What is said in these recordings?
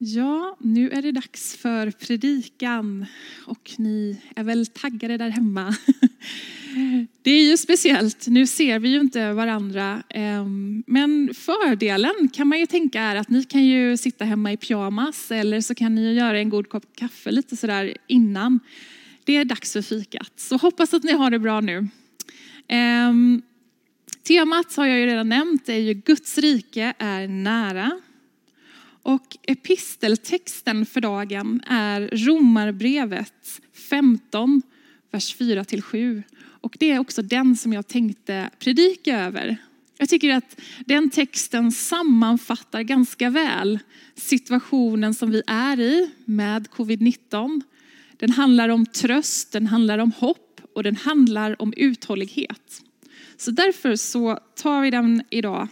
Ja, nu är det dags för predikan och ni är väl taggade där hemma. Det är ju speciellt, nu ser vi ju inte varandra. Ehm, men fördelen kan man ju tänka är att ni kan ju sitta hemma i pyjamas eller så kan ni ju göra en god kopp kaffe lite sådär innan. Det är dags för fikat, så hoppas att ni har det bra nu. Ehm, temat har jag ju redan nämnt, det är ju Guds rike är nära. Och episteltexten för dagen är Romarbrevet 15, vers 4-7. Och det är också den som jag tänkte predika över. Jag tycker att den texten sammanfattar ganska väl situationen som vi är i med covid-19. Den handlar om tröst, den handlar om hopp och den handlar om uthållighet. Så därför så tar vi den idag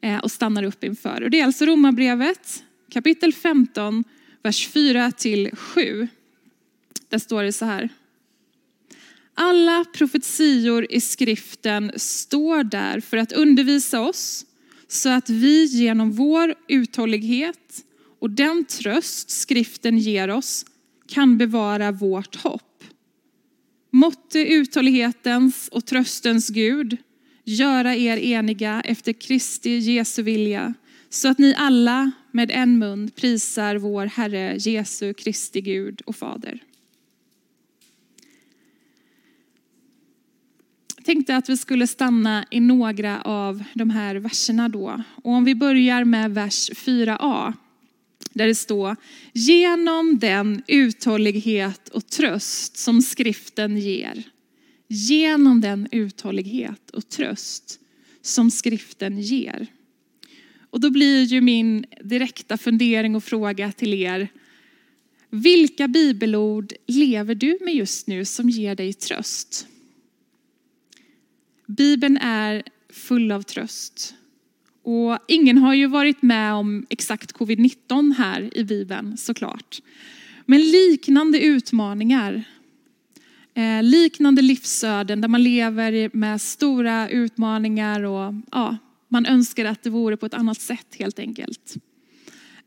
Eh, och stannar upp inför. Och det är alltså Romarbrevet kapitel 15, vers 4 till 7. Där står det så här. Alla profetior i skriften står där för att undervisa oss så att vi genom vår uthållighet och den tröst skriften ger oss kan bevara vårt hopp. Måtte uthållighetens och tröstens Gud göra er eniga efter Kristi Jesu vilja, så att ni alla med en mun prisar vår Herre Jesu Kristi Gud och Fader. Jag tänkte att vi skulle stanna i några av de här verserna då. Och om vi börjar med vers 4a, där det står, genom den uthållighet och tröst som skriften ger genom den uthållighet och tröst som skriften ger. Och då blir ju min direkta fundering och fråga till er, vilka bibelord lever du med just nu som ger dig tröst? Bibeln är full av tröst. Och ingen har ju varit med om exakt covid-19 här i Bibeln såklart. Men liknande utmaningar Eh, liknande livsöden där man lever med stora utmaningar och ja, man önskar att det vore på ett annat sätt helt enkelt.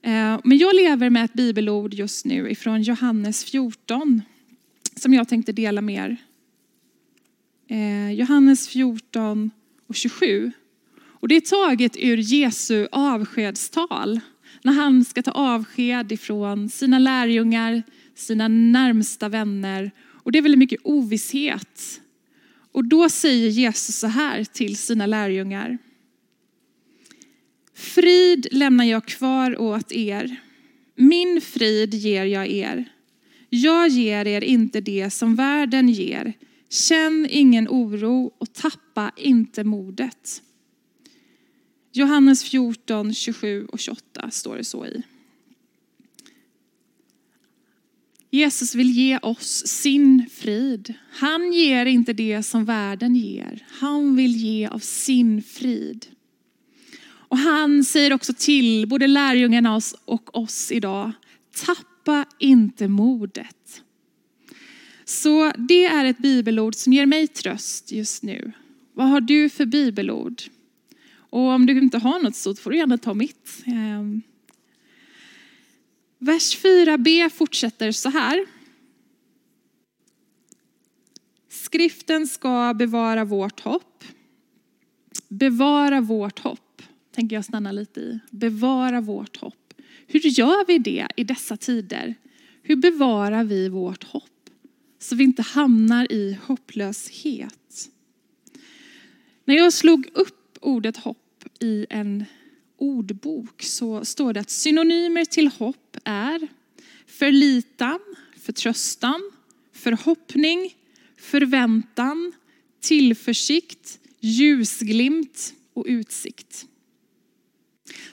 Eh, men jag lever med ett bibelord just nu ifrån Johannes 14 som jag tänkte dela med er. Eh, Johannes 14 och 27. Och det är taget ur Jesu avskedstal när han ska ta avsked ifrån sina lärjungar, sina närmsta vänner och det är väldigt mycket ovisshet. Och då säger Jesus så här till sina lärjungar. Frid lämnar jag kvar åt er. Min frid ger jag er. Jag ger er inte det som världen ger. Känn ingen oro och tappa inte modet. Johannes 14, 27 och 28 står det så i. Jesus vill ge oss sin frid. Han ger inte det som världen ger. Han vill ge av sin frid. Och han säger också till både lärjungarna och oss idag, tappa inte modet. Så det är ett bibelord som ger mig tröst just nu. Vad har du för bibelord? Och om du inte har något så får du gärna ta mitt. Ehm, Vers 4b fortsätter så här. Skriften ska bevara vårt hopp. Bevara vårt hopp, tänker jag stanna lite i. Bevara vårt hopp. Hur gör vi det i dessa tider? Hur bevarar vi vårt hopp? Så vi inte hamnar i hopplöshet. När jag slog upp ordet hopp i en ordbok så står det att synonymer till hopp är förlitan, förtröstan, förhoppning, förväntan, tillförsikt, ljusglimt och utsikt.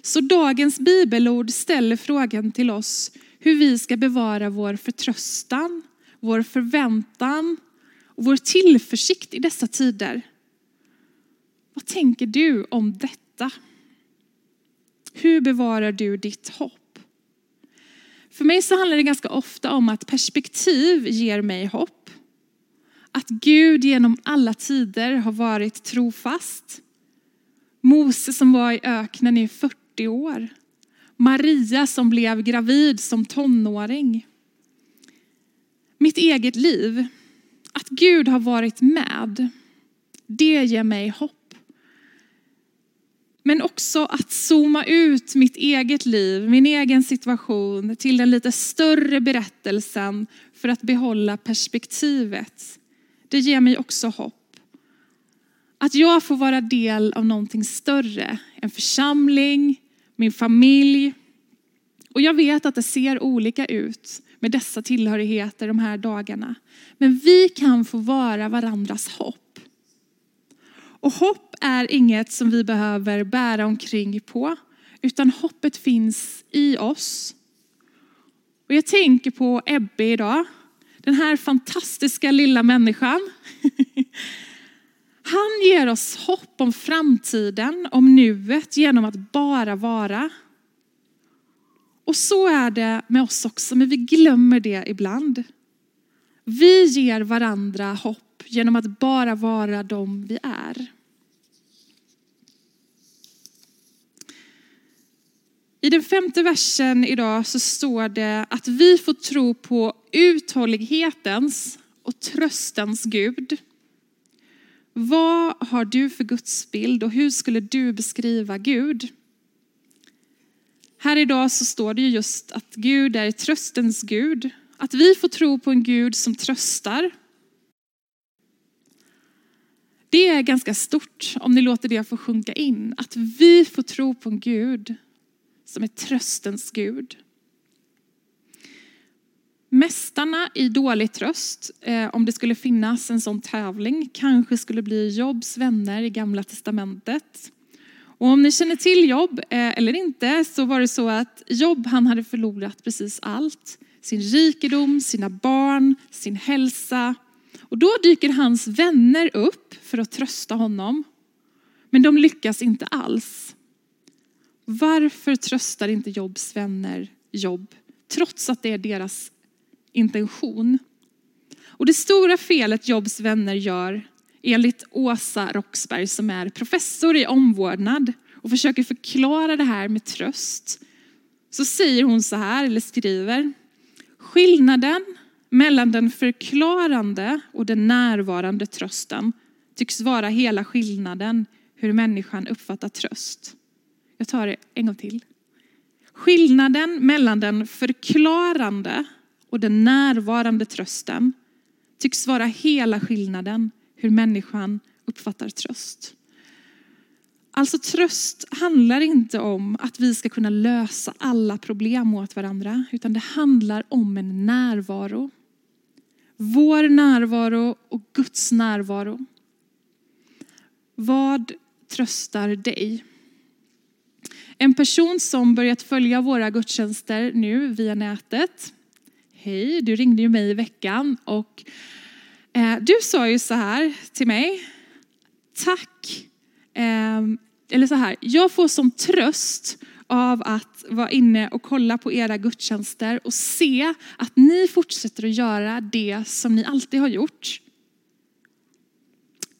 Så dagens bibelord ställer frågan till oss hur vi ska bevara vår förtröstan, vår förväntan och vår tillförsikt i dessa tider. Vad tänker du om detta? Hur bevarar du ditt hopp? För mig så handlar det ganska ofta om att perspektiv ger mig hopp. Att Gud genom alla tider har varit trofast. Mose som var i öknen i 40 år. Maria som blev gravid som tonåring. Mitt eget liv, att Gud har varit med, det ger mig hopp. Men också att zooma ut mitt eget liv, min egen situation till den lite större berättelsen för att behålla perspektivet. Det ger mig också hopp. Att jag får vara del av någonting större, en församling, min familj. Och jag vet att det ser olika ut med dessa tillhörigheter de här dagarna. Men vi kan få vara varandras hopp. Och hopp är inget som vi behöver bära omkring på, utan hoppet finns i oss. Och jag tänker på Ebbe idag, den här fantastiska lilla människan. Han ger oss hopp om framtiden, om nuet genom att bara vara. Och så är det med oss också, men vi glömmer det ibland. Vi ger varandra hopp genom att bara vara de vi är. I den femte versen idag så står det att vi får tro på uthållighetens och tröstens Gud. Vad har du för gudsbild och hur skulle du beskriva Gud? Här idag så står det just att Gud är tröstens Gud. Att vi får tro på en Gud som tröstar. Det är ganska stort om ni låter det få sjunka in. Att vi får tro på en Gud som är tröstens Gud. Mästarna i dålig tröst, eh, om det skulle finnas en sån tävling, kanske skulle bli Jobs vänner i Gamla Testamentet. Och om ni känner till Jobb eh, eller inte så var det så att Jobb han hade förlorat precis allt. Sin rikedom, sina barn, sin hälsa. Och då dyker hans vänner upp för att trösta honom. Men de lyckas inte alls. Varför tröstar inte Jobs vänner Jobb trots att det är deras intention? Och det stora felet Jobs vänner gör enligt Åsa Roxberg som är professor i omvårdnad och försöker förklara det här med tröst. Så säger hon så här, eller skriver. Skillnaden mellan den förklarande och den närvarande trösten tycks vara hela skillnaden hur människan uppfattar tröst. Jag tar det en gång till. Skillnaden mellan den förklarande och den närvarande trösten tycks vara hela skillnaden hur människan uppfattar tröst. Alltså tröst handlar inte om att vi ska kunna lösa alla problem åt varandra, utan det handlar om en närvaro. Vår närvaro och Guds närvaro. Vad tröstar dig? En person som börjat följa våra gudstjänster nu via nätet. Hej, du ringde ju mig i veckan och eh, du sa ju så här till mig. Tack. Eh, eller så här, jag får som tröst av att vara inne och kolla på era gudstjänster och se att ni fortsätter att göra det som ni alltid har gjort.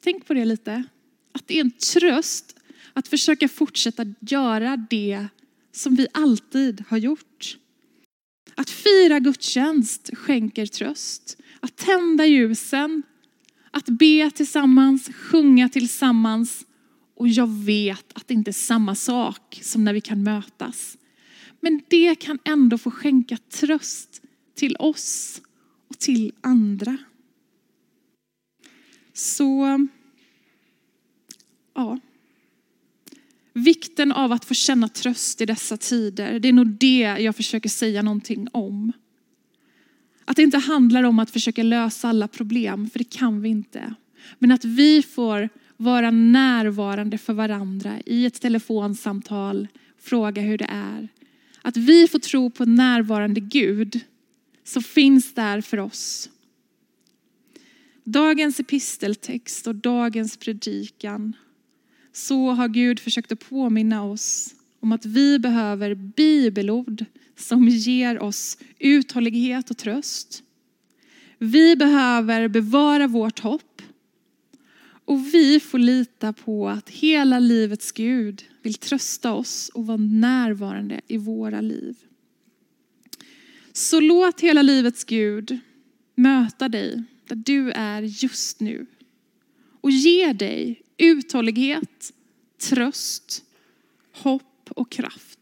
Tänk på det lite. Att det är en tröst att försöka fortsätta göra det som vi alltid har gjort. Att fira gudstjänst skänker tröst. Att tända ljusen, att be tillsammans, sjunga tillsammans. Och jag vet att det inte är samma sak som när vi kan mötas. Men det kan ändå få skänka tröst till oss och till andra. Så, ja. Vikten av att få känna tröst i dessa tider, det är nog det jag försöker säga någonting om. Att det inte handlar om att försöka lösa alla problem, för det kan vi inte. Men att vi får vara närvarande för varandra i ett telefonsamtal, fråga hur det är. Att vi får tro på närvarande Gud som finns där för oss. Dagens episteltext och dagens predikan så har Gud försökt att påminna oss om att vi behöver bibelord som ger oss uthållighet och tröst. Vi behöver bevara vårt hopp. Och vi får lita på att hela livets Gud vill trösta oss och vara närvarande i våra liv. Så låt hela livets Gud möta dig där du är just nu och ge dig uthållighet, tröst, hopp och kraft.